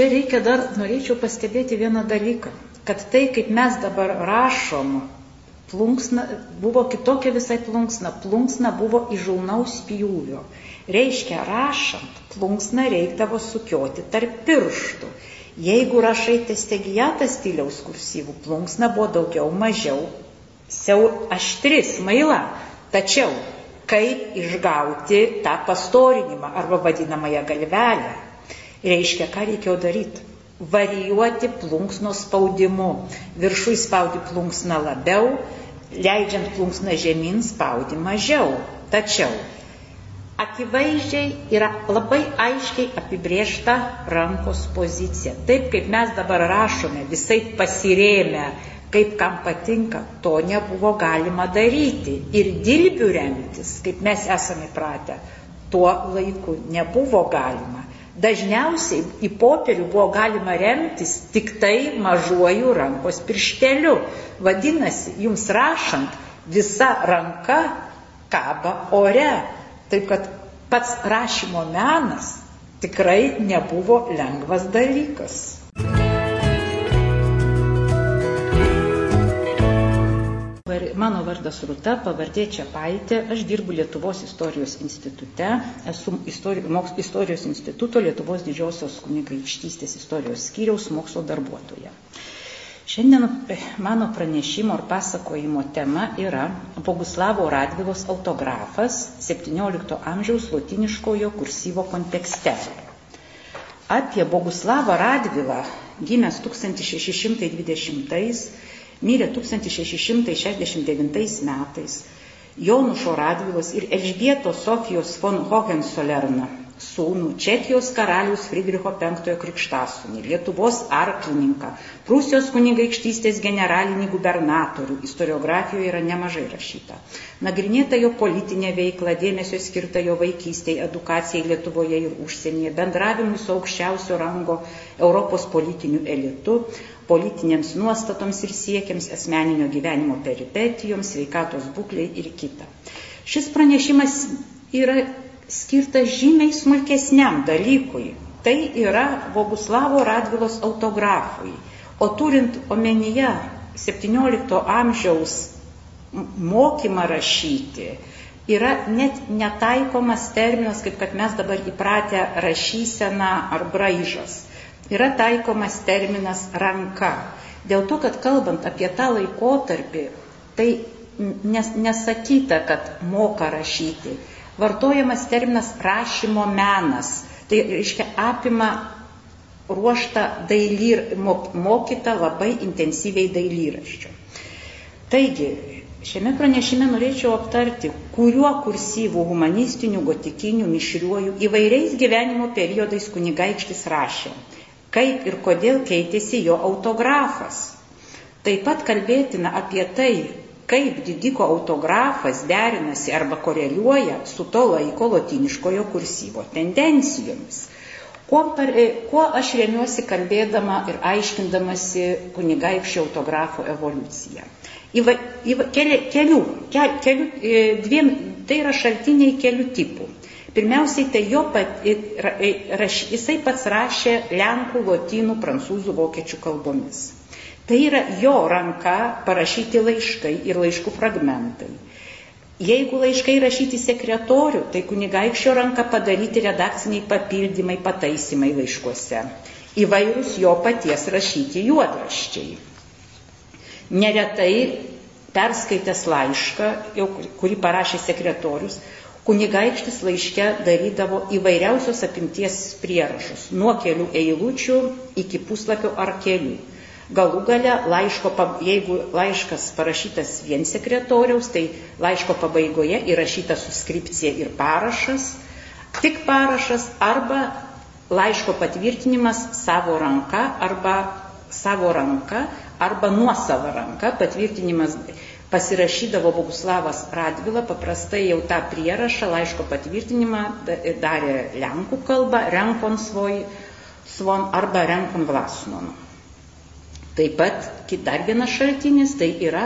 Čia reikia dar, norėčiau pastebėti vieną dalyką, kad tai, kaip mes dabar rašom, plunksna, buvo kitokia visai plunksna. Plunksna buvo įžulnaus pjūvio. Reiškia, rašant, plunksna reikdavo sukioti tarp pirštų. Jeigu rašai testegiatą stiliaus kursyvų, plunksna buvo daugiau mažiau siau aštri, smaila. Tačiau kaip išgauti tą pastorinimą arba vadinamąją galvelę? Reiškia, ką reikėjo daryti? Varijuoti plunksno spaudimu. Viršui spaudi plunksną labiau, leidžiant plunksną žemyn spaudi mažiau. Tačiau akivaizdžiai yra labai aiškiai apibriešta rankos pozicija. Taip kaip mes dabar rašome, visai pasirėmę, kaip kam patinka, to nebuvo galima daryti. Ir dilbių remtis, kaip mes esame pratę, tuo laiku nebuvo galima. Dažniausiai į popierių buvo galima remtis tik tai mažuoju rankos piršteliu. Vadinasi, jums rašant, visa ranka kaba ore. Taip kad pats rašymo menas tikrai nebuvo lengvas dalykas. Mano vardas Ruta, pavardė Čiapaitė, aš dirbu Lietuvos istorijos institute, esu istorijos, istorijos instituto Lietuvos didžiosios kunigaikštystės istorijos skyriaus mokslo darbuotoja. Šiandien mano pranešimo ar pasakojimo tema yra Boguslavo Radvilos autografas 17 amžiaus lotiniškojo kursyvo kontekste. Apie Boguslavą Radvilą, gimęs 1620 mirė 1669 metais. Jonušo Radvilos ir Elžbietos Sofijos von Hohenzolerno sūnų, Čekijos karalius Friedricho V krikštasūnį, Lietuvos arklininką, Prūsijos kunigaikštystės generalinį gubernatorių. Istoriografijoje yra nemažai rašyta. Nagrinėta jo politinė veikla, dėmesio skirta jo vaikystėje, edukacijai Lietuvoje ir užsienyje, bendravimui su aukščiausio rango Europos politiniu elitu, politinėms nuostatoms ir siekiams, asmeninio gyvenimo peripetijoms, sveikatos būkliai ir kita. Šis pranešimas yra skirtas žymiai smulkesniam dalykui. Tai yra Boguslavo Radvilos autografui. O turint omenyje 17 amžiaus mokymą rašyti, yra net netaikomas terminas, kaip kad mes dabar įpratę rašysena ar braižas yra taikomas terminas ranka. Dėl to, kad kalbant apie tą laikotarpį, tai nes, nesakyta, kad moka rašyti. Vartojamas terminas rašymo menas. Tai reiškia apima ruoštą dailyr, mokytą labai intensyviai dailyraščių. Taigi, šiame pranešime norėčiau aptarti, kuriuo kursyvų humanistinių, gotikinių, mišriuojų įvairiais gyvenimo periodais kunigaikštis rašė kaip ir kodėl keitėsi jo autografas. Taip pat kalbėtina apie tai, kaip didiko autografas derinasi arba koreliuoja su to laiko lotiniškojo kursyvo tendencijomis. Kuo, par, e, kuo aš remiuosi kalbėdama ir aiškindamasi kunigaikščio autografo evoliuciją? Įva, įva, keli, kelių, ke, kelių, e, dviem, tai yra šaltiniai kelių tipų. Pirmiausiai, tai jo pat, raš, jisai pats rašė lenkų, lotynų, prancūzų, vokiečių kalbomis. Tai yra jo ranka parašyti laiškai ir laiškų fragmentai. Jeigu laiškai rašyti sekretorių, tai kunigaikščio ranka padaryti redakciniai papildymai, pataisimai laiškuose. Įvairūs jo paties rašyti juodraščiai. Neretai perskaitęs laišką, kurį parašė sekretorius, kunigaikštis laiške darydavo įvairiausios apimties prierašus, nuo kelių eilučių iki puslapio ar kelių. Galų gale, laiško, jeigu laiškas parašytas vien sekretoriaus, tai laiško pabaigoje įrašyta suskripcija ir parašas, tik parašas arba laiško patvirtinimas savo ranka arba savo ranka arba nuosava ranka, patvirtinimas pasirašydavo Boguslavas Radvila, paprastai jau tą prierašą, laiško patvirtinimą darė lenkų kalba, renkon svoj, svon arba renkon vlasnon. Taip pat dar vienas šaltinis tai yra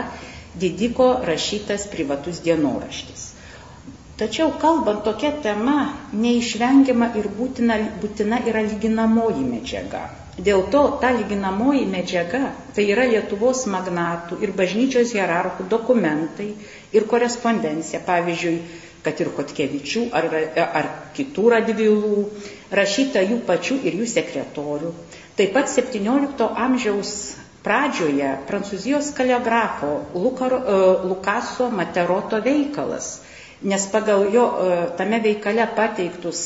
didiko rašytas privatus dienoraštis. Tačiau kalbant tokia tema, neišvengiama ir būtina, būtina yra lyginamoji medžiaga. Dėl to ta lyginamoji medžiaga tai yra Lietuvos magnatų ir bažnyčios hierarchų dokumentai ir korespondencija, pavyzdžiui, kad ir Kotkevičių ar, ar kitų radvilų, rašyta jų pačių ir jų sekretorių. Taip pat 17 amžiaus pradžioje prancūzijos kaliografo Lukaro, e, Lukaso Materoto veikalas, nes pagal jo e, tame veikale pateiktus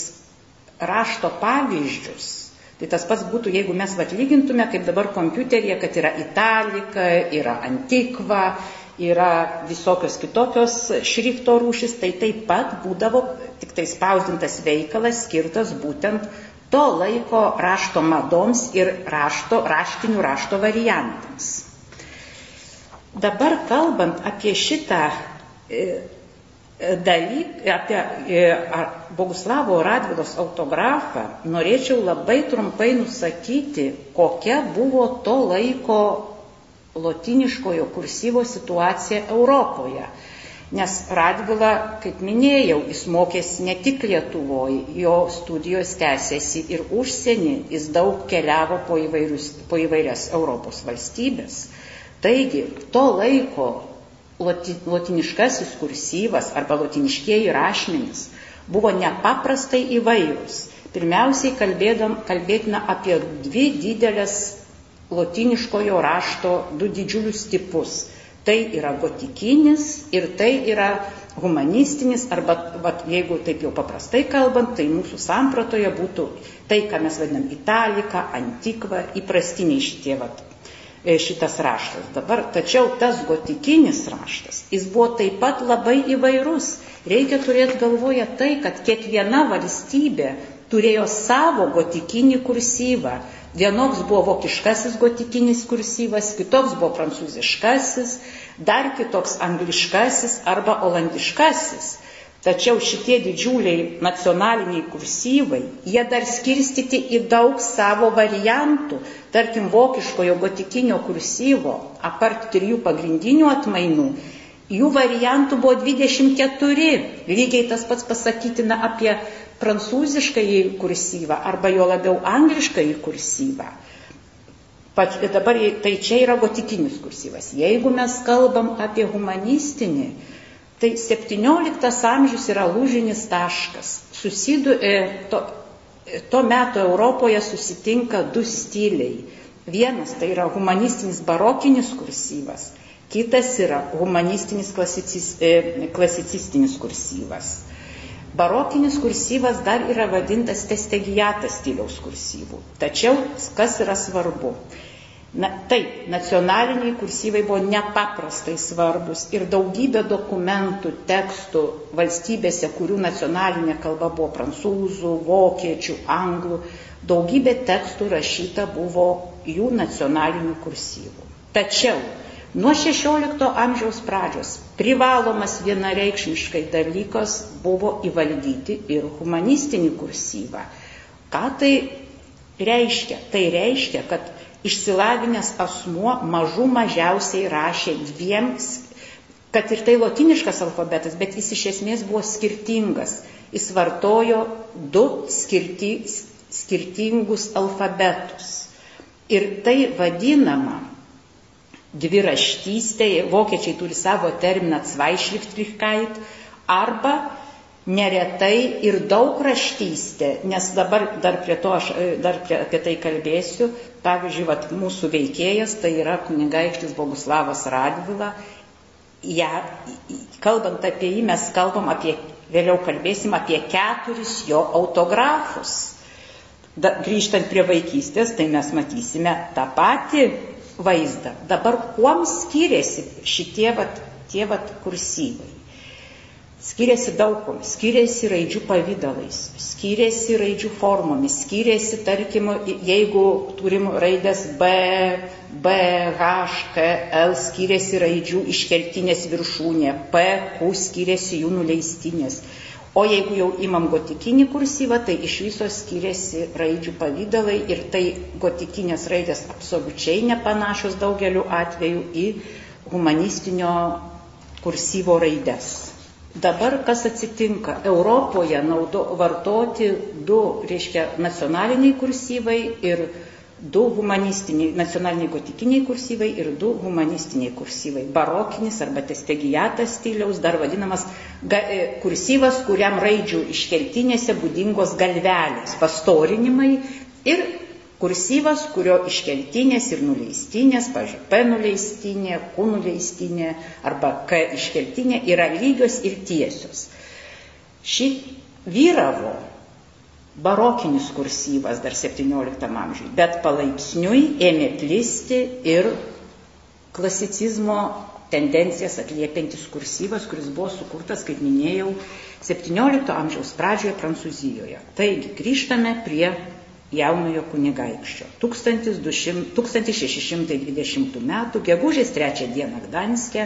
rašto pavyzdžius, Tai tas pats būtų, jeigu mes atlygintume, kaip dabar kompiuteryje, kad yra italika, yra antikva, yra visokios kitokios šrifto rūšis, tai taip pat būdavo tik tai spausdintas veikalas skirtas būtent to laiko rašto madoms ir rašto, raštinių rašto variantams. Dabar kalbant apie šitą e, dalyk, apie Boguslavo Radvilos autografą norėčiau labai trumpai nusakyti, kokia buvo to laiko lotiniškojo kursyvo situacija Europoje. Nes Radvila, kaip minėjau, jis mokėsi ne tik Lietuvoje, jo studijos tęsėsi ir užsienį, jis daug keliavo po, įvairius, po įvairias Europos valstybės. Taigi, to laiko lotiniškasis kursyvas arba lotiniškieji rašmenys buvo nepaprastai įvairūs. Pirmiausiai kalbėdam, kalbėtina apie dvi didelės lotiniškojo rašto, du didžiulius tipus. Tai yra gotikinis ir tai yra humanistinis, arba vat, jeigu taip jau paprastai kalbant, tai mūsų sampratoje būtų tai, ką mes vadinam italika, antikva, įprastiniai šitie vat, šitas raštas dabar. Tačiau tas gotikinis raštas, jis buvo taip pat labai įvairus. Reikia turėti galvoje tai, kad kiekviena valstybė turėjo savo gotikinį kursyvą. Vienoks buvo vokiškasis gotikinis kursyvas, kitoks buvo prancūziškasis, dar kitoks angliškasis arba olandiškasis. Tačiau šitie didžiuliai nacionaliniai kursyvai, jie dar skirstyti į daug savo variantų. Tarkim, vokiškojo gotikinio kursyvo, apart trijų pagrindinių atmainų, jų variantų buvo 24. Lygiai tas pats pasakytina apie prancūziškąjį kursyvą arba jo labiau angliškąjį kursyvą. Pat, dabar tai čia yra gotikinis kursyvas. Jeigu mes kalbam apie humanistinį, Tai 17 amžius yra lūžinis taškas. Susidu, e, to, e, to meto Europoje susitinka du stiliai. Vienas tai yra humanistinis barokinis kursyvas, kitas yra humanistinis klasicis, e, klasicistinis kursyvas. Barokinis kursyvas dar yra vadintas testegijatas stiliaus kursyvų. Tačiau kas yra svarbu? Na, taip, nacionaliniai kursyvai buvo nepaprastai svarbus ir daugybė dokumentų, tekstų valstybėse, kurių nacionalinė kalba buvo prancūzų, vokiečių, anglų, daugybė tekstų rašyta buvo jų nacionalinių kursyvų. Tačiau nuo XVI amžiaus pradžios privalomas vienareikšmiškai dalykas buvo įvaldyti ir humanistinį kursyvą. Ką tai reiškia? Tai reiškia, kad išsilavinęs asmuo mažų mažiausiai rašė dviem, kad ir tai lotiniškas alfabetas, bet jis iš esmės buvo skirtingas. Jis vartojo du skirti, skirtingus alfabetus. Ir tai vadinama dviraštystė, vokiečiai turi savo terminą Zweischriftlichkeit, arba neretai ir daug raštystė, nes dabar dar prie to aš e, dar prie, apie tai kalbėsiu. Pavyzdžiui, vat, mūsų veikėjas tai yra kunigaikštis Boguslavas Radvila. Ja, kalbant apie jį, mes kalbam apie, vėliau kalbėsim apie keturis jo autografus. Da, grįžtant prie vaikystės, tai mes matysime tą patį vaizdą. Dabar kuom skiriasi šitie vat, tie vat kursyvai? Skiriasi daugom, skiriasi raidžių pavydalais, skiriasi raidžių formomis, skiriasi, tarkim, jeigu turim raidės B, B, H, K, L, skiriasi raidžių iškeltinės viršūnė, P, Q, skiriasi jų nuleistinės. O jeigu jau imam gotikinį kursyvą, tai iš viso skiriasi raidžių pavydalai ir tai gotikinės raidės absoliučiai nepanašios daugeliu atveju į humanistinio kursyvo raides. Dabar kas atsitinka? Europoje naudo, vartoti du, reiškia, nacionaliniai kursyvai ir du humanistiniai, nacionaliniai gotikiniai kursyvai ir du humanistiniai kursyvai. Barokinis arba testegijatas stiliaus, dar vadinamas ga, e, kursyvas, kuriam raidžių iškeltinėse būdingos galvelės, pastorinimai ir kursyvas, kurio iškeltinės ir nuleistinės, pažiūrėjau, P nuleistinė, Q nuleistinė arba K iškeltinė yra lygios ir tiesios. Ši vyravo barokinis kursyvas dar 17 amžiui, bet palaipsniui ėmė plisti ir klasicizmo tendencijas atliepiantis kursyvas, kuris buvo sukurtas, kaip minėjau, 17 amžiaus pradžioje Prancūzijoje. Taigi grįžtame prie jaunojo kunigaikščio. 1620 m. gegužės 3 d. Gdanske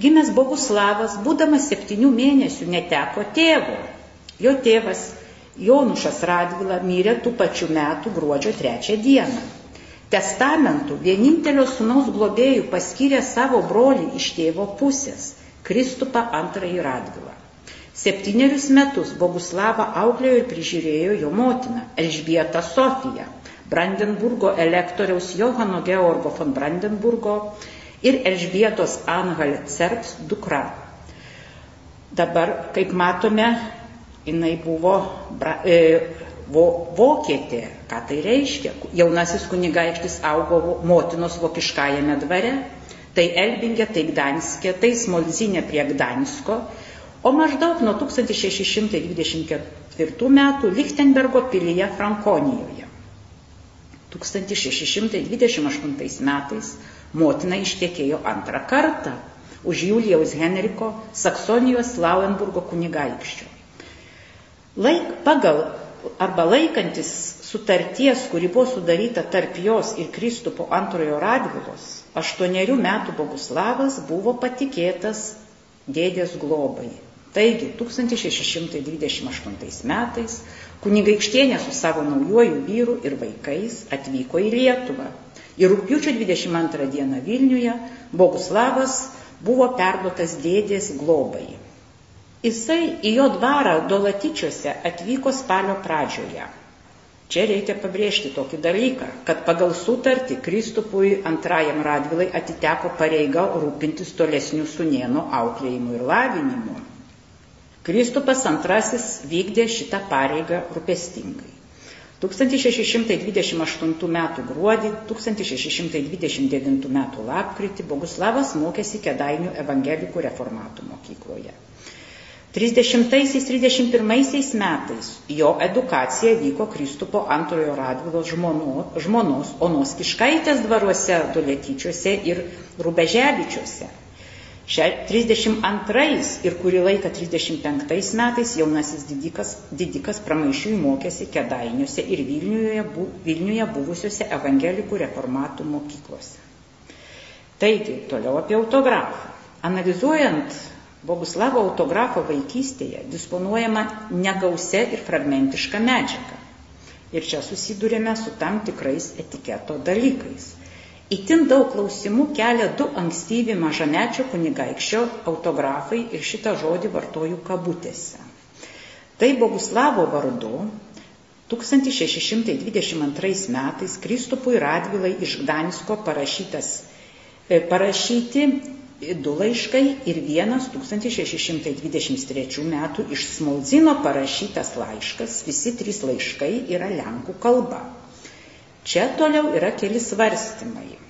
gimęs Boguslavas, būdamas septynių mėnesių, neteko tėvo. Jo tėvas Jonušas Radvila mirė tų pačių metų gruodžio 3 dieną. Testamentu vienintelio sunaus globėjų paskyrė savo brolį iš tėvo pusės - Kristupą antrąjį Radvilą. Septynerius metus Boguslavą auklėjo ir prižiūrėjo jo motina Elžbieta Sofija, Brandenburgo elektoriaus Johano Georgo von Brandenburgo ir Elžbietos Anhal Cerps dukra. Dabar, kaip matome, jinai buvo bra, e, vo, vokietė. Ką tai reiškia? Jaunasis kunigaikštis augo motinos vokiškajame dvare, tai Elbingė, tai Gdanskė, tai Smolzinė prie Gdansko o maždaug nuo 1624 metų Lichtenbergo pilyje Frankonijoje. 1628 metais motina ištekėjo antrą kartą už Julijaus Henriko Saksonijos Lauenburgo kunigaikščio. Laik, pagal arba laikantis sutarties, kuri buvo sudaryta tarp jos ir Kristupo antrojo Radvilos, aštuonerių metų Boguslavas buvo patikėtas dėdės globai. Taigi 1628 metais kunigaikštienė su savo naujoju vyru ir vaikais atvyko į Lietuvą. Ir rūpiučio 22 dieną Vilniuje Boguslavas buvo perduotas dėdės globai. Jisai į jo dvarą Dolatičiuose atvyko spalio pradžioje. Čia reikia pabrėžti tokį dalyką, kad pagal sutartį Kristupui antrajam Radvilai atiteko pareiga rūpintis tolesnių sunienų auklėjimu ir lavinimu. Kristupas II vykdė šitą pareigą rūpestingai. 1628 m. gruodį, 1629 m. lapkritį Boguslavas mokėsi Kedainių evangelikų reformatų mokykloje. 30-31 metais jo edukacija vyko Kristupo antrojo Radvilos žmono, žmonos Onos Kiškaitės dvaruose, Duletyčiuose ir Rubeževičiuose. 32 ir kurį laiką 35 metais jaunasis didikas, didikas pramaišiui mokėsi Kedainiuose ir Vilniuje, bu, Vilniuje buvusiuose evangelikų reformatų mokyklose. Taigi, toliau apie autografą. Analizuojant Boguslavo autografo vaikystėje disponuojama negausia ir fragmentiška medžiaga. Ir čia susidurėme su tam tikrais etiketo dalykais. Įtin daug klausimų kelia du ankstyvi mažamečio kunigaikščio autografai ir šitą žodį vartoju kabutėse. Tai Boguslavo vardu 1622 metais Kristupui Radvilai iš Gdansko parašytas, e, parašyti du laiškai ir vienas 1623 metų iš Smolzino parašytas laiškas, visi trys laiškai yra lenkų kalba. Čia toliau yra keli svarstymai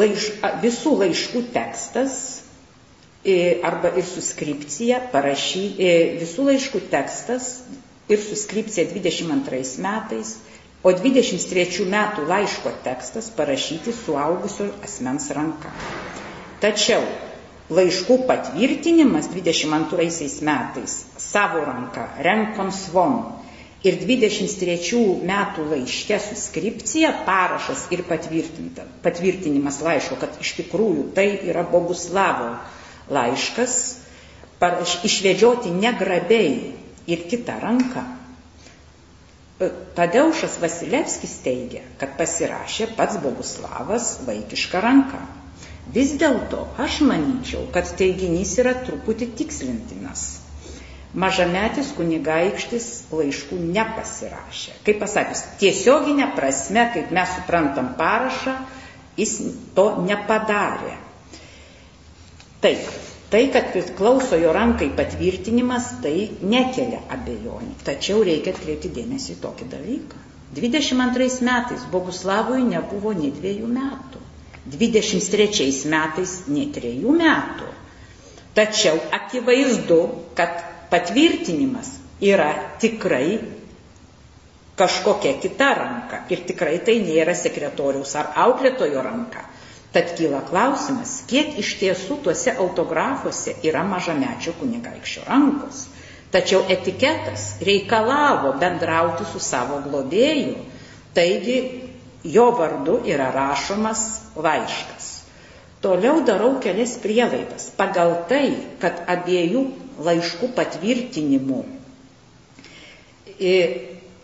laiš, visų laiškų tekstas arba ir suskripcija parašy, visų laiškų tekstas ir suskripcija 22 metais, o 23 metų laiško tekstas parašyti suaugusio asmens ranka. Tačiau laiškų patvirtinimas 22 metais savo ranka Renkon Svon ir 23 metų laiške suskripcija, parašas ir patvirtinimas laiško, kad iš tikrųjų tai yra Boguslavo laiškas, paraš, išvedžioti negrabiai ir kitą ranką. Tadeušas Vasilevskis teigia, kad pasirašė pats Boguslavas vaikišką ranką. Vis dėlto aš manyčiau, kad teiginys yra truputį tikslintinas mažametis kunigaikštis laiškų nepasirašė. Kaip pasakius, tiesioginė prasme, kaip mes suprantam parašą, jis to nepadarė. Taip, tai, kad priklauso jo rankai patvirtinimas, tai nekelia abejonių. Tačiau reikia atkreipti dėmesį į tokį dalyką. 22 metais Boguslavui nebuvo nei dviejų metų. 23 metais nei trejų metų. Tačiau akivaizdu, kad patvirtinimas yra tikrai kažkokia kita ranka ir tikrai tai nėra sekretoriaus ar auklėtojo ranka. Tad kyla klausimas, kiek iš tiesų tuose autografuose yra mažamečio kunigaikščio rankos. Tačiau etiketas reikalavo bendrauti su savo globėju, taigi jo vardu yra rašomas laiškas. Toliau darau kelias prielaidas. Pagal tai, kad abiejų laiškų patvirtinimų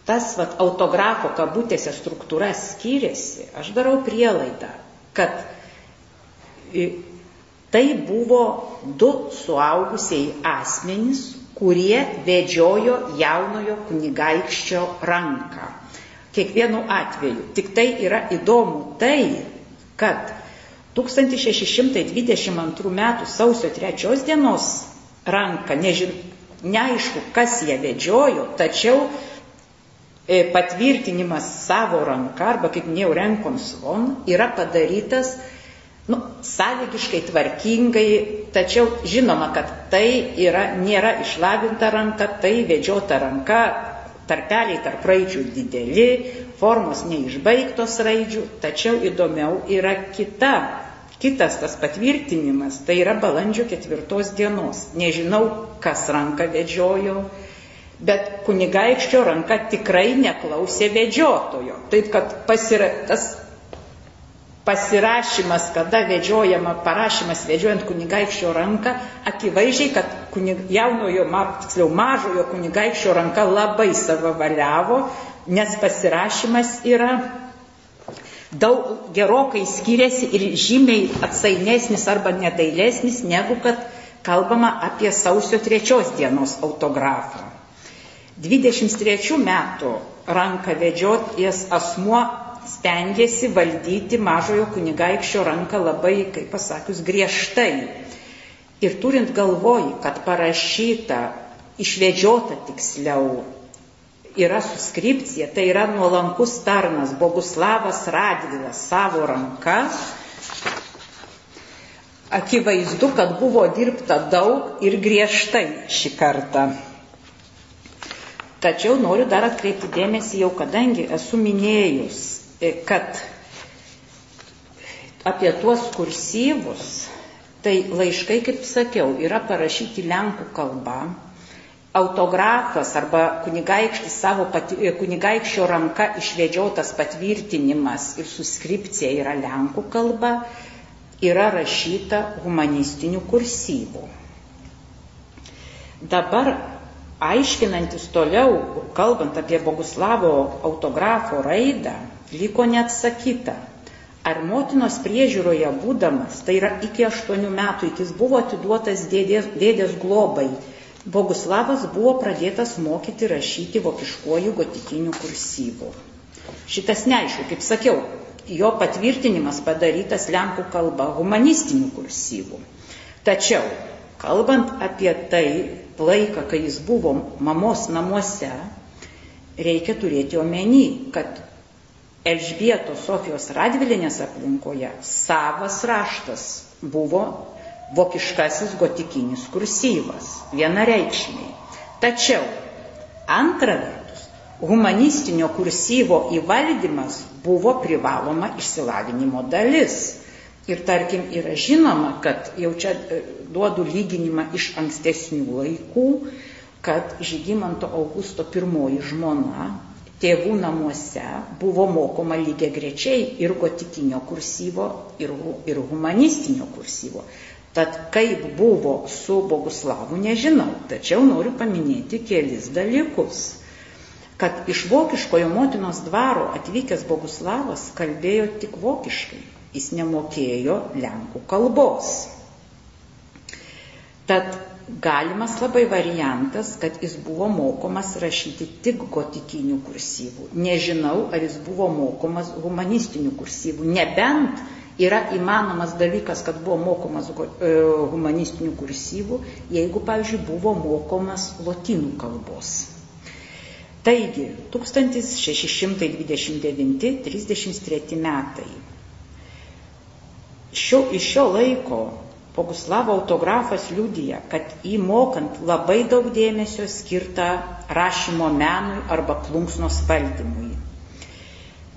tas vat, autografo kabutėse struktūra skiriasi, aš darau prielaidą, kad tai buvo du suaugusiai asmenys, kurie vedžiojo jaunojo kunigaikščio ranką. Kiekvienu atveju. Tik tai yra įdomu tai, kad 1622 m. sausio 3 dienos ranką, nežin, neaišku, kas ją vedžiojo, tačiau e, patvirtinimas savo ranka, arba kaip minėjau, renkoms von, yra padarytas nu, sąlygiškai tvarkingai, tačiau žinoma, kad tai yra, nėra išlavinta ranka, tai vedžiota ranka, tarpeliai tarp raidžių dideli, formos neišbaigtos raidžių, tačiau įdomiau yra kita Kitas tas patvirtinimas tai yra balandžio ketvirtos dienos. Nežinau, kas ranką vedžiojo, bet kunigaikščio ranka tikrai neklausė vedžiotojo. Taip kad pasira, tas pasirašymas, kada vedžiojama, parašymas vedžiojant kunigaikščio ranką, akivaizdžiai, kad kunig, jaunojo, tiksliau mažojo kunigaikščio ranka labai savavaliavo, nes pasirašymas yra daug gerokai skiriasi ir žymiai atsainesnis arba nedailesnis, negu kad kalbama apie sausio trečios dienos autografą. 23 metų ranką vedžioties asmuo stengiasi valdyti mažojo kunigaikščio ranką labai, kaip pasakius, griežtai. Ir turint galvoj, kad parašyta, išvedžiota tiksliau yra suskripcija, tai yra nuolankus tarnas Boguslavas Radvilas savo ranka. Akivaizdu, kad buvo dirbta daug ir griežtai šį kartą. Tačiau noriu dar atkreipti dėmesį jau, kadangi esu minėjus, kad apie tuos kursyvus, tai laiškai, kaip sakiau, yra parašyti lenkų kalba, autografas arba kunigaikštis savo pati, kunigaikščio ranka išvedžiotas patvirtinimas ir suskripcija yra lenkų kalba, yra rašyta humanistinių kursyvų. Dabar aiškinantis toliau, kalbant apie Boguslavo autografo raidą, liko neatsakyta. Ar motinos priežiūroje būdamas, tai yra iki aštuonių metų, iki jis buvo atiduotas dėdės, dėdės globai, Boguslavas buvo pradėtas mokyti rašyti vokiškuoju gotikiniu kursyvu. Šitas neaišku, kaip sakiau, jo patvirtinimas padarytas lenkų kalba humanistiniu kursyvu. Tačiau, kalbant apie tai laiką, kai jis buvo mamos namuose, reikia turėti omeny, kad Elžbietos Sofijos Radvilinės aplinkoje savas raštas buvo vokiškasis gotikinis kursyvas, vienareikšmiai. Tačiau, antra vertus, humanistinio kursyvo įvaldymas buvo privaloma išsilavinimo dalis. Ir tarkim, yra žinoma, kad jau čia e, duodu lyginimą iš ankstesnių laikų, kad Žygimanto Augusto pirmoji žmona tėvų namuose buvo mokoma lygiai grečiai ir gotikinio kursyvo, ir, ir humanistinio kursyvo. Tad kaip buvo su Boguslavu, nežinau, tačiau noriu paminėti kelis dalykus. Kad iš vokiškojo motinos dvaro atvykęs Boguslavas kalbėjo tik vokiškai, jis nemokėjo lenkų kalbos. Tad galimas labai variantas, kad jis buvo mokomas rašyti tik gotikinių kursyvų. Nežinau, ar jis buvo mokomas humanistinių kursyvų. Nebent yra įmanomas dalykas, kad buvo mokomas e, humanistinių kursyvų, jeigu, pavyzdžiui, buvo mokomas lotynų kalbos. Taigi, 1629-33 metai. Šio, iš šio laiko Boguslavo autografas liudija, kad įmokant labai daug dėmesio skirta rašymo menui arba plunksnos valdymui.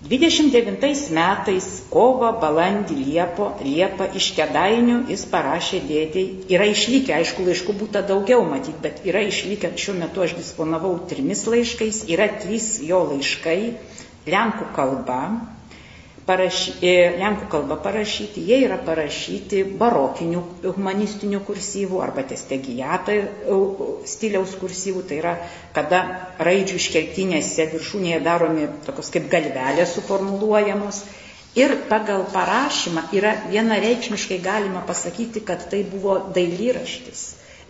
29 metais kovo, balandį, liepo, liepą iš kedainių jis parašė dėdėjai. Yra išlikę, aišku, laiškų būtų daugiau matyti, bet yra išlikę, šiuo metu aš disponavau trimis laiškais, yra trys jo laiškai, lenkų kalba, parašy, e, lenkų kalba parašyti, jie yra parašyti barokinių humanistinių kursyvų arba testegijata e, stiliaus kursyvų, tai yra kada raidžių iškeltinėse viršūnėje daromi tokios kaip galvelės suformuluojamos. Ir pagal parašymą yra vienareikšmiškai galima pasakyti, kad tai buvo dailyraštis.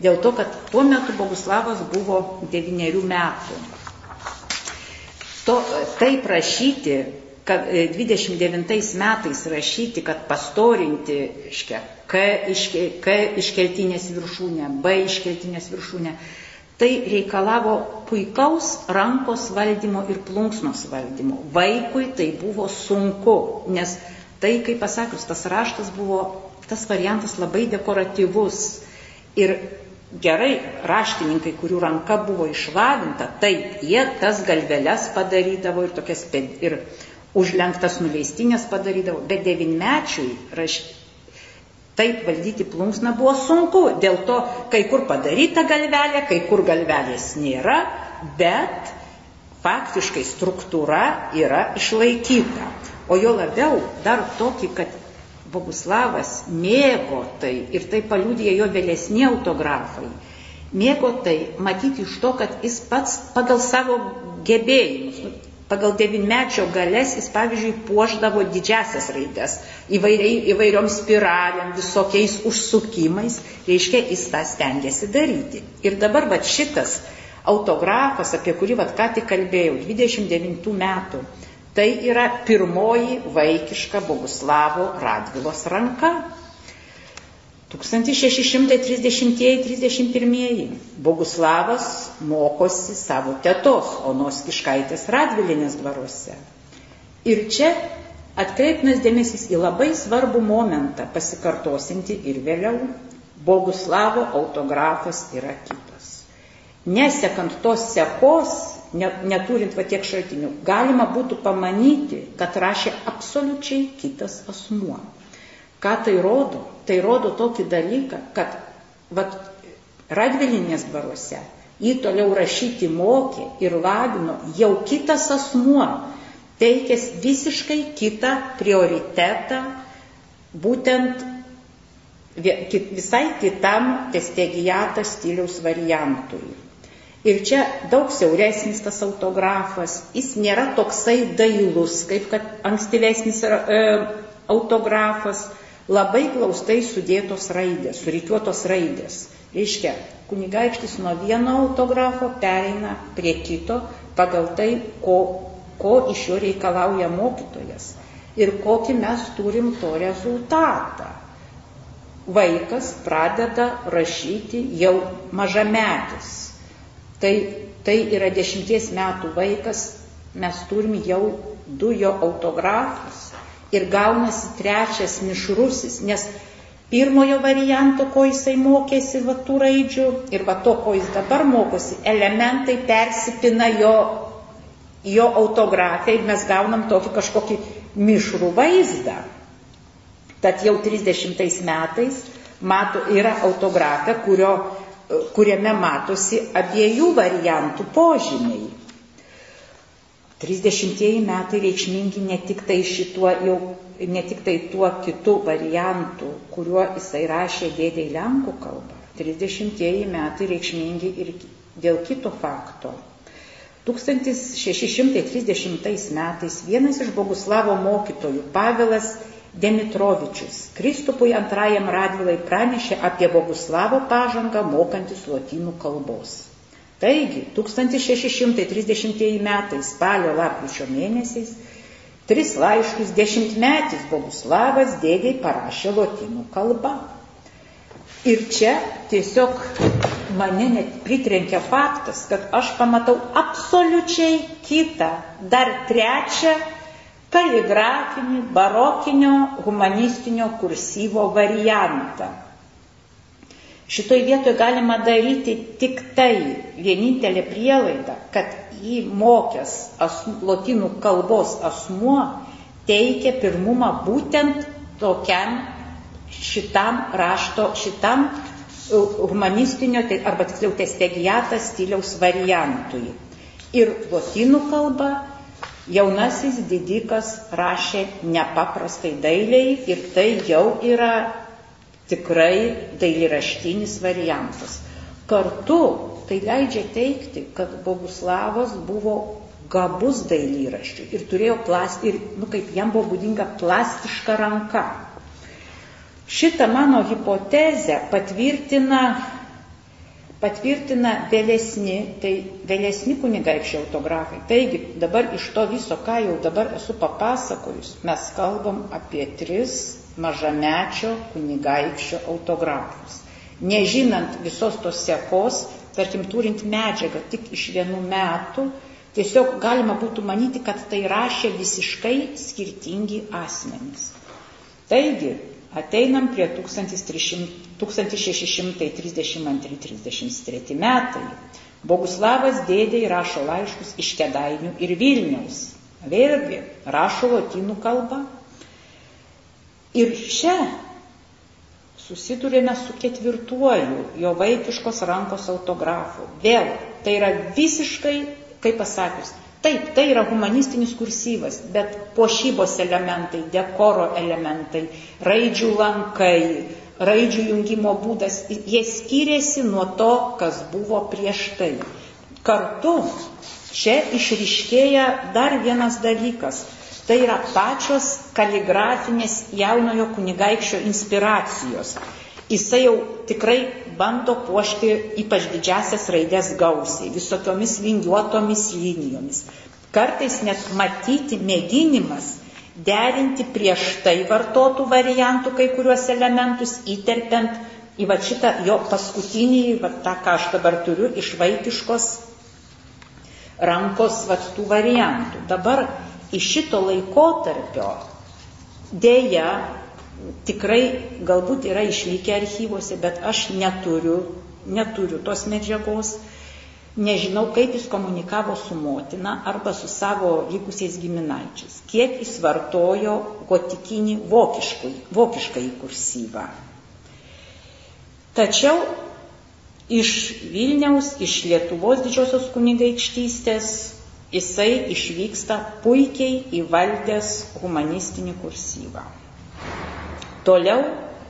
Dėl to, kad tuo metu Boguslavas buvo devyniarių metų. To, taip rašyti kad 29 e, metais rašyti, kad pastorinti, iškia, K, iške, K iškeltinės viršūnė, B iškeltinės viršūnė, tai reikalavo puikaus rankos valdymo ir plunksnos valdymo. Vaikui tai buvo sunku, nes tai, kaip pasakius, tas raštas buvo, tas variantas labai dekoratyvus. Ir gerai raštininkai, kurių ranka buvo išlavinta, taip, jie tas galveles padarydavo ir tokias ir užlenktas nuleistinės padarydavo, bet devinmečiui raš... taip valdyti plunksną buvo sunku, dėl to kai kur padaryta galvelė, kai kur galvelės nėra, bet faktiškai struktūra yra išlaikyta. O jo labiau dar tokį, kad Boguslavas mėgo tai ir tai paliūdė jo vėlesni autografai. Mėgo tai matyti iš to, kad jis pats pagal savo gebėjimus, nu, Pagal devinmečio galės jis, pavyzdžiui, puoždavo didžiasias raides įvairiai, įvairiom spiralėm, visokiais užsukimais, reiškia, jis tą stengiasi daryti. Ir dabar va šitas autografas, apie kurį va ką tik kalbėjau, 29 metų, tai yra pirmoji vaikiška Boguslavo Radvilos ranka. 1630-31 Boguslavas mokosi savo tetos Onos Kiškaitės Radvilinės dvaruose. Ir čia atkreipnas dėmesys į labai svarbų momentą, pasikartosinti ir vėliau, Boguslavo autografas yra kitas. Nesekant tos sekos, neturint va tiek šaltinių, galima būtų pamanyti, kad rašė absoliučiai kitas asmuo. Ką tai rodo? Tai rodo tokį dalyką, kad vat, radvilinės dvaruose jį toliau rašyti mokė ir lavino jau kitas asmuo, teikęs visiškai kitą prioritetą, būtent visai kitam testegijatas stiliaus variantui. Ir čia daug siauresnis tas autografas, jis nėra toksai dailus, kaip kad ankstyvesnis e, autografas, labai glaustai sudėtos raidės, surikiuotos raidės. Reiškia, kunigaikštis nuo vieno autografo pereina prie kito pagal tai, ko, ko iš jo reikalauja mokytojas ir kokį mes turim to rezultatą. Vaikas pradeda rašyti jau mažametis. Tai, tai yra dešimties metų vaikas, mes turim jau du jo autografus ir gaunasi trečias mišrusis, nes pirmojo varianto, ko jisai mokėsi va tų raidžių ir va to, ko jis dabar mokosi, elementai persipina jo, jo autografai ir mes gaunam tokį kažkokį mišrų vaizdą. Tad jau 30 metais mato, yra autografė, kurio, kuriame matosi abiejų variantų požymiai. 30 metai reikšmingi ne tik tai šituo jau, ne tik tai tuo kitu variantu, kuriuo jisai rašė dėdė į lenkų kalbą. 30 metai reikšmingi ir dėl kito fakto. 1630 metais vienas iš Boguslavo mokytojų, Pavilas Demitrovičius Kristupui antrajam Radvilai pranešė apie Boguslavo pažangą mokantis lotynų kalbos. Taigi, 1630 metai spalio lapkričio mėnesiais tris laiškus dešimtmetis Boguslavas dėgiai parašė lotynų kalbą. Ir čia tiesiog mane net pritrenkia faktas, kad aš pamatau absoliučiai kitą, dar trečią kaligrafinį barokinio humanistinio kursyvo variantą. Šitoj vietoje galima daryti tik tai vienintelė prielaida, kad jį mokęs asmu, lotynų kalbos asmuo teikia pirmumą būtent tokiam šitam rašto, šitam uh, humanistinio arba tiksliau testegiatą stiliaus variantui. Ir lotynų kalba jaunasis didikas rašė nepaprastai dailiai ir tai jau yra tikrai dailiraštinis variantas. Kartu tai leidžia teikti, kad Boguslavas buvo gabus dailyraščių ir turėjo plast, ir, nu, kaip jam buvo būdinga plastiška ranka. Šitą mano hipotezę patvirtina patvirtina vėlesni, tai vėlesni kunigaikščio autografai. Taigi dabar iš to viso, ką jau dabar esu papasakojus, mes kalbam apie tris mažamečio kunigaikščio autografus. Nežinant visos tos sekos, tarkim, turint medžiagą tik iš vienų metų, tiesiog galima būtų manyti, kad tai rašė visiškai skirtingi asmenys. Taigi, ateinam prie 1632-33 metai. Boguslavas dėdė rašo laiškus iš Kedainių ir Vilniaus. Vėlgi rašo lotynų kalbą. Ir čia susidurėme su ketvirtuoju jo vaikiškos rankos autografu. Vėl tai yra visiškai, kaip pasakius, Taip, tai yra humanistinis kursyvas, bet pošybos elementai, dekoro elementai, raidžių lankai, raidžių jungimo būdas, jie skiriasi nuo to, kas buvo prieš tai. Kartu čia išriškėja dar vienas dalykas. Tai yra pačios kaligrafinės jaunojo kunigaikščio inspiracijos. Jisai jau tikrai bando puošti ypač didžiasias raidės gausiai, visokiomis vingiuotomis linijomis. Kartais net matyti mėginimas derinti prieš tai vartotų variantų kai kuriuos elementus, įterpiant į va šitą jo paskutinį, va tą, ką aš dabar turiu, iš vaikiškos rankos va tų variantų. Dabar iš šito laikotarpio dėja tikrai galbūt yra išlikę archyvose, bet aš neturiu, neturiu tos medžiagos. Nežinau, kaip jis komunikavo su motina arba su savo likusiais giminaičiais. Kiek jis vartojo gotikinį vokiškai, vokiškai kursyvą. Tačiau iš Vilniaus, iš Lietuvos didžiosios kunigaikštystės jisai išvyksta puikiai įvaldęs humanistinį kursyvą. Toliau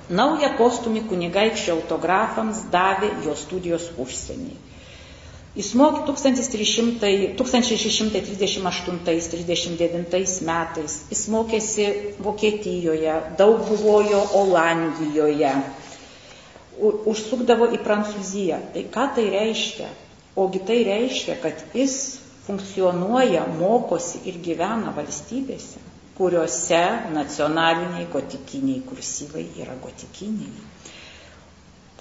naują postumį kunigaikščio autografams davė jo studijos užsienį. Jis mokė 1638-39 metais, jis mokėsi Vokietijoje, daug buvojo Olandijoje, užsukdavo į Prancūziją. Tai ką tai reiškia? Ogi tai reiškia, kad jis funkcionuoja, mokosi ir gyvena valstybėse, kuriuose nacionaliniai gotikiniai kursyvai yra gotikiniai.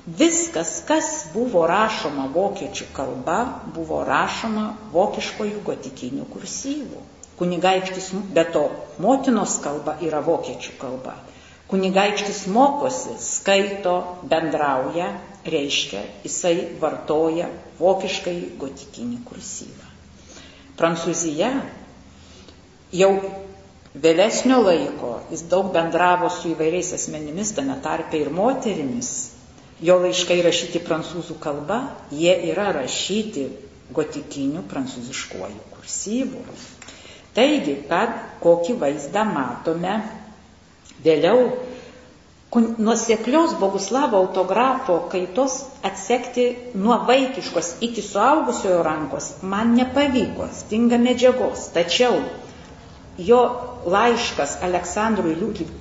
Viskas, kas buvo rašoma vokiečių kalba, buvo rašoma vokiškojų gotikinių kursyvų. Kunigaikštis, be to, motinos kalba yra vokiečių kalba. Kunigaikštis mokosi, skaito, bendrauja, reiškia, jisai vartoja vokiškai gotikinį kursyvą. Prancūzija jau Vėlesnio laiko jis daug bendravo su įvairiais asmenimis, tame tarpe ir moterimis. Jo laiškai rašyti prancūzų kalba, jie yra rašyti gotikiniu prancūziškuoju kursyvu. Taigi, kad kokį vaizdą matome vėliau nuoseklios Boguslavo autografo kaitos atsekti nuo vaikiškos iki suaugusiojo rankos man nepavyko, stinga medžiagos. Tačiau jo laiškas Aleksandrui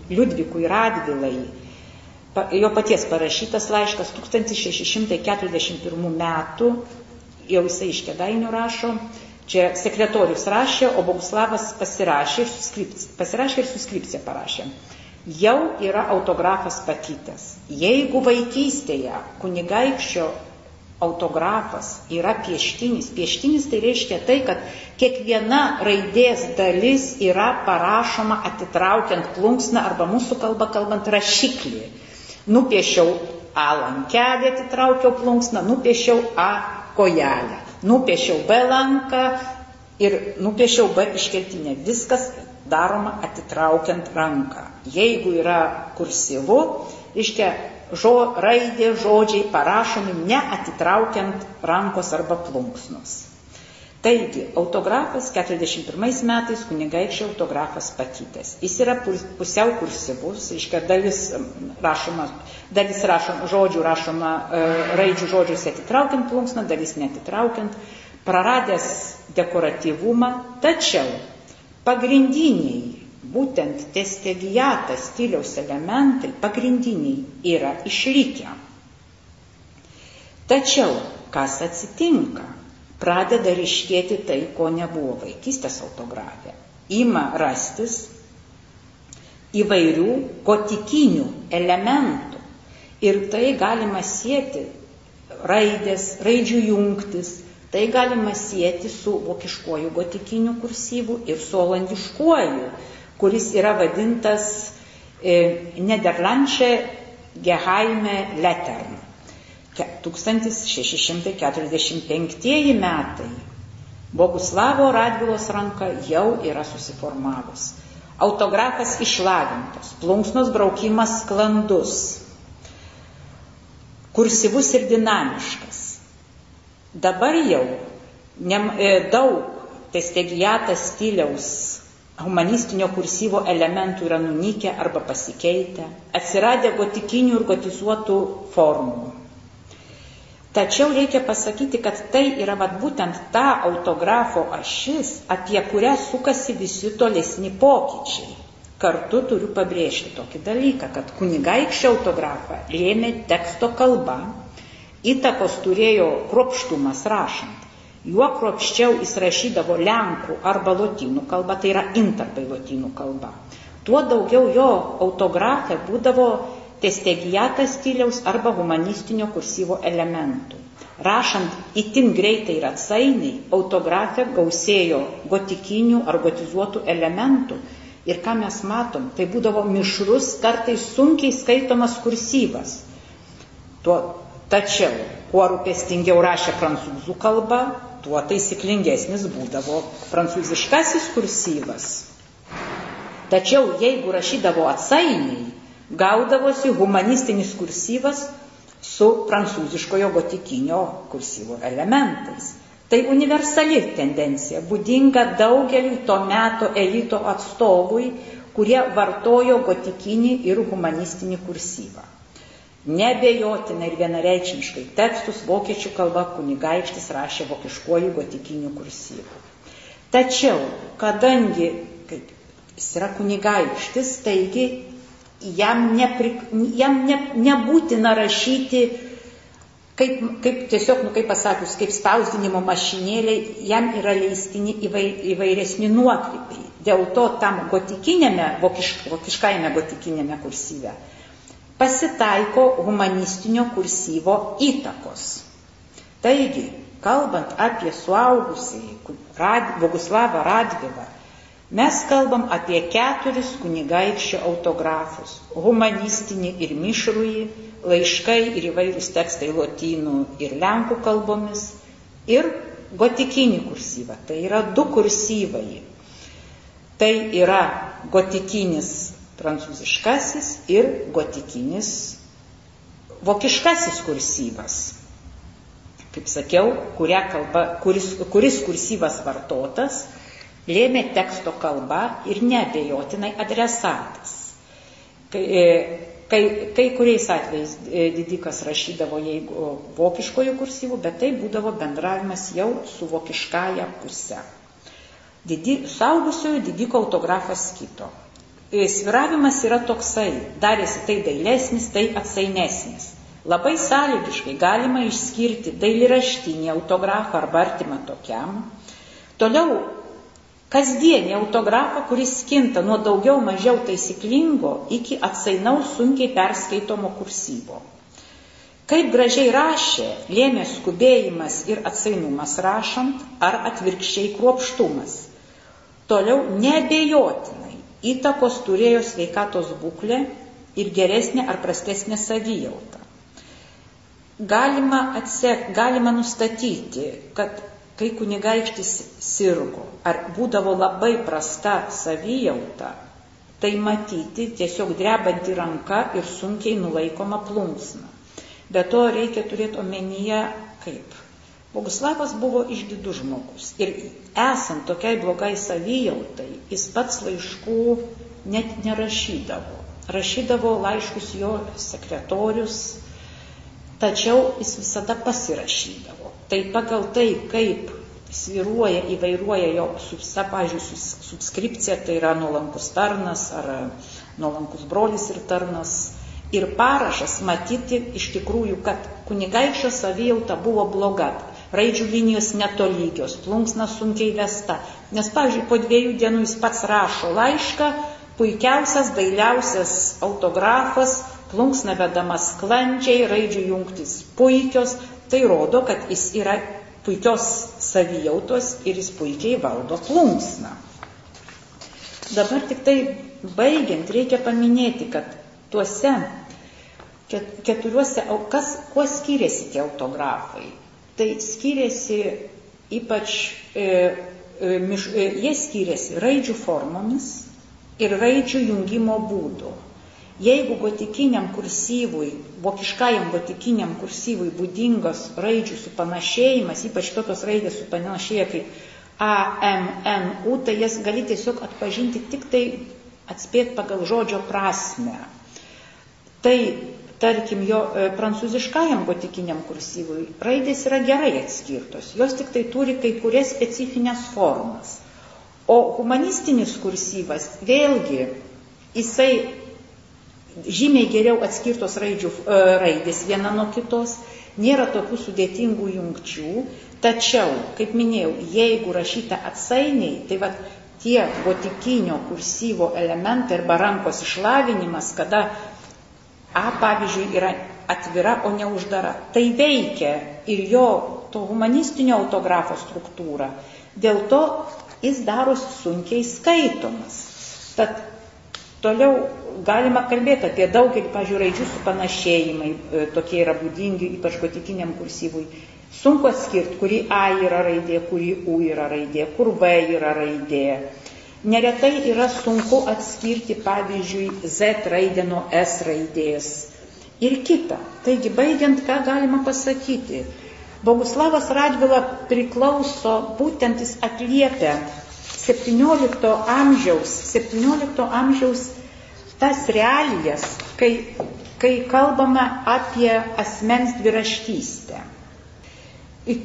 Liudvikui Radvilai, jo paties parašytas laiškas 1641 metų, jau jisai iš Kedainių rašo, čia sekretorius rašė, o Boguslavas pasirašė ir, pasirašė ir suskripciją parašė. Jau yra autografas pakytas. Jeigu vaikystėje kunigaikščio autografas yra pieštinis. Pieštinis tai reiškia tai, kad kiekviena raidės dalis yra parašoma atitraukiant plunksną arba mūsų kalba kalbant rašiklį. Nupiešiau A lankelį, atitraukiau plunksną, nupiešiau A kojelę, nupiešiau B lanką ir nupiešiau B iškeltinę. Viskas daroma atitraukiant ranką. Jeigu yra kursyvu, reiškia žo, raidė, žodžiai parašomi neatitraukiant rankos arba plunksnos. Taigi, autografas 41 metais kunigaikščio autografas pakytęs. Jis yra pusiau kursyvus, reiškia dalis rašoma, dalis rašoma, žodžių rašoma e, raidžių žodžius atitraukiant plunksną, dalis netitraukiant, praradęs dekoratyvumą, tačiau pagrindiniai būtent testegijata stiliaus elementai pagrindiniai yra išlikę. Tačiau, kas atsitinka? Pradeda ryškėti tai, ko nebuvo vaikystės autografė. Ima rastis įvairių gotikinių elementų. Ir tai galima sėti raidės, raidžių jungtis, tai galima sėti su vokiškuoju gotikiniu kursyvu ir su olandiškuoju kuris yra vadintas e, Nederlandše Geheime Lettern. 1645 metai. Boguslavo Radvilos ranka jau yra susiformavus. Autografas išlavintas, plunksnos braukimas sklandus, kursyvus ir dinamiškas. Dabar jau ne, e, daug testegijatas stiliaus humanistinio kursyvo elementų yra nunykę arba pasikeitę, atsiradę gotikinių ir gotizuotų formų. Tačiau reikia pasakyti, kad tai yra vat, būtent ta autografo ašis, apie kurią sukasi visi tolesni pokyčiai. Kartu turiu pabrėžti tokį dalyką, kad kunigaikščio autografą lėmė teksto kalba, įtakos turėjo kropštumas rašant juo kruopščiau jis rašydavo lenkų arba lotynų kalba, tai yra intarpai lotynų kalba, tuo daugiau jo autografė būdavo testegijatas stiliaus arba humanistinio kursyvo elementų. Rašant itin greitai ir atsainiai, autografė gausėjo gotikinių ar gotizuotų elementų ir ką mes matom, tai būdavo mišrus, kartais sunkiai skaitomas kursyvas. Tuo, tačiau, kuo rūpestingiau rašė prancūzų kalba, tuo taisyklingesnis būdavo prancūziškasis kursyvas. Tačiau jeigu rašydavo atsainiai, gaudavosi humanistinis kursyvas su prancūziškojo gotikinio kursyvo elementais. Tai universali tendencija, būdinga daugeliu to meto elito atstovui, kurie vartojo gotikinį ir humanistinį kursyvą. Nebejotinai ir vienareikšmiškai tekstus vokiečių kalba kunigaikštis rašė vokiškuoju gotikiniu kursyvu. Tačiau, kadangi kaip, jis yra kunigaikštis, taigi jam, nepri, jam ne, nebūtina rašyti kaip, kaip tiesiog, nu, kaip pasakius, kaip spausdinimo mašinėliai, jam yra leistini įvairesni nuokrypiai. Dėl to tam gotikinėme, vokišk, vokiškajame gotikinėme kursyve pasitaiko humanistinio kursyvo įtakos. Taigi, kalbant apie suaugusiai Rad, Boguslavą Radvilą, mes kalbam apie keturis kunigaikščio autografus - humanistinį ir mišrųjį, laiškai ir įvairūs tekstai lotynų ir lenkų kalbomis ir gotikinį kursyvą. Tai yra du kursyvai. Tai yra gotikinis prancūziškasis ir gotikinis vokiškasis kursyvas. Kaip sakiau, kalba, kuris, kuris kursyvas vartotas, lėmė teksto kalba ir nebejotinai adresatas. Kai, e, kai, kai kuriais atvejais e, didikas rašydavo jeigu vokiškojų kursyvų, bet tai būdavo bendravimas jau su vokiškąja pusė. Didi, saugusiojo didiko autografas kito. E, sviravimas yra toksai, darėsi tai dailesnis, tai atsainesnis. Labai sąlygiškai galima išskirti dailiraštinį autografą arba artimą tokiam. Toliau kasdienį autografą, kuris kinta nuo daugiau mažiau taisyklingo iki atsainaus sunkiai perskaitomo kursyvo. Kaip gražiai rašė, lėmė skubėjimas ir atsainumas rašant, ar atvirkščiai kruopštumas. Toliau nebejotinai įtakos turėjo sveikatos būklė ir geresnė ar prastesnė savijauta. Galima, atsek, galima nustatyti, kad kai kunigaikštis sirgo ar būdavo labai prasta savijauta, tai matyti tiesiog drebanti ranka ir sunkiai nulaikoma plunksna. Be to reikia turėti omenyje, kaip. Boguslavas buvo išdidus žmogus ir esant tokiai blogai savijautai, jis pats laiškų net nerašydavo. Rašydavo laiškus jo sekretorius, tačiau jis visada pasirašydavo. Tai pagal tai, kaip sviruoja, įvairuoja jo, sa, pažiūrėjau, subskripcija, tai yra nuolankus tarnas ar nuolankus brolis ir tarnas ir parašas matyti iš tikrųjų, kad kunigaikščio savijauta buvo bloga. Raidžių linijos netolygios, plunksna sunkiai vesta. Nes, pavyzdžiui, po dviejų dienų jis pats rašo laišką, puikiausias, dailiausias autografas, plunksna vedama sklandžiai, raidžių jungtis puikios. Tai rodo, kad jis yra puikios savijautos ir jis puikiai valdo plunksną. Dabar tik tai baigiant reikia paminėti, kad tuose keturiuose, kas, kuo skiriasi tie autografai? Tai skiriasi ypač, e, e, miš, e, jie skiriasi raidžių formomis ir raidžių jungimo būdu. Jeigu gotikiniam kursyvui, vokiškajam gotikiniam kursyvui būdingas raidžių supanašėjimas, ypač tokios raidės supanašėja kaip A, M, N, U, tai jas gali tiesiog atpažinti tik tai atspėti pagal žodžio prasme. Tai tarkim, jo e, prancūziškajam gotikiniam kursyvui raidės yra gerai atskirtos, jos tik tai turi kai kurias specifines formas. O humanistinis kursyvas vėlgi, jisai žymiai geriau atskirtos raidžių, e, raidės viena nuo kitos, nėra tokių sudėtingų jungčių, tačiau, kaip minėjau, jeigu rašyta atsainiai, tai va tie gotikinio kursyvo elementai arba rankos išlavinimas, kada A, pavyzdžiui, yra atvira, o ne uždara. Tai veikia ir jo to humanistinio autografo struktūrą. Dėl to jis darosi sunkiai skaitomas. Tad toliau galima kalbėti apie daugelį, pažiūrėjau, raidžių supanašėjimai, e, tokie yra būdingi, ypač gotikiniam kursyvui. Sunku atskirti, kuri A yra raidė, kuri U yra raidė, kur V yra raidė Neretai yra sunku atskirti, pavyzdžiui, Z raidę nuo S raidės ir kita. Taigi, baigiant, ką galima pasakyti? Boguslavas Radvila priklauso, būtent jis atliepia 17 amžiaus, 17 amžiaus tas realijas, kai, kai kalbame apie asmens dviraštystę.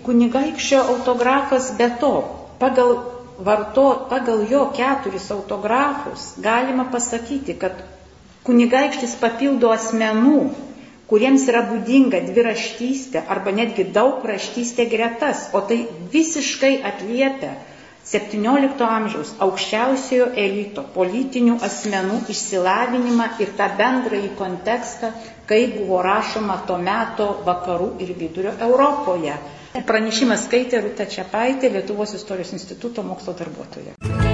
Kunigaikščio autografas be to, pagal varto, pagal jo keturis autografus galima pasakyti, kad kunigaikštis papildo asmenų, kuriems yra būdinga dviraštystė arba netgi daug raštystė gretas, o tai visiškai atliepia 17 amžiaus aukščiausiojo elito politinių asmenų išsilavinimą ir tą bendrąjį kontekstą, kaip buvo rašoma to meto vakarų ir vidurio Europoje. Pranešimą skaitė Rūta Čiapaitė, Lietuvos istorijos instituto mokslo darbuotoja.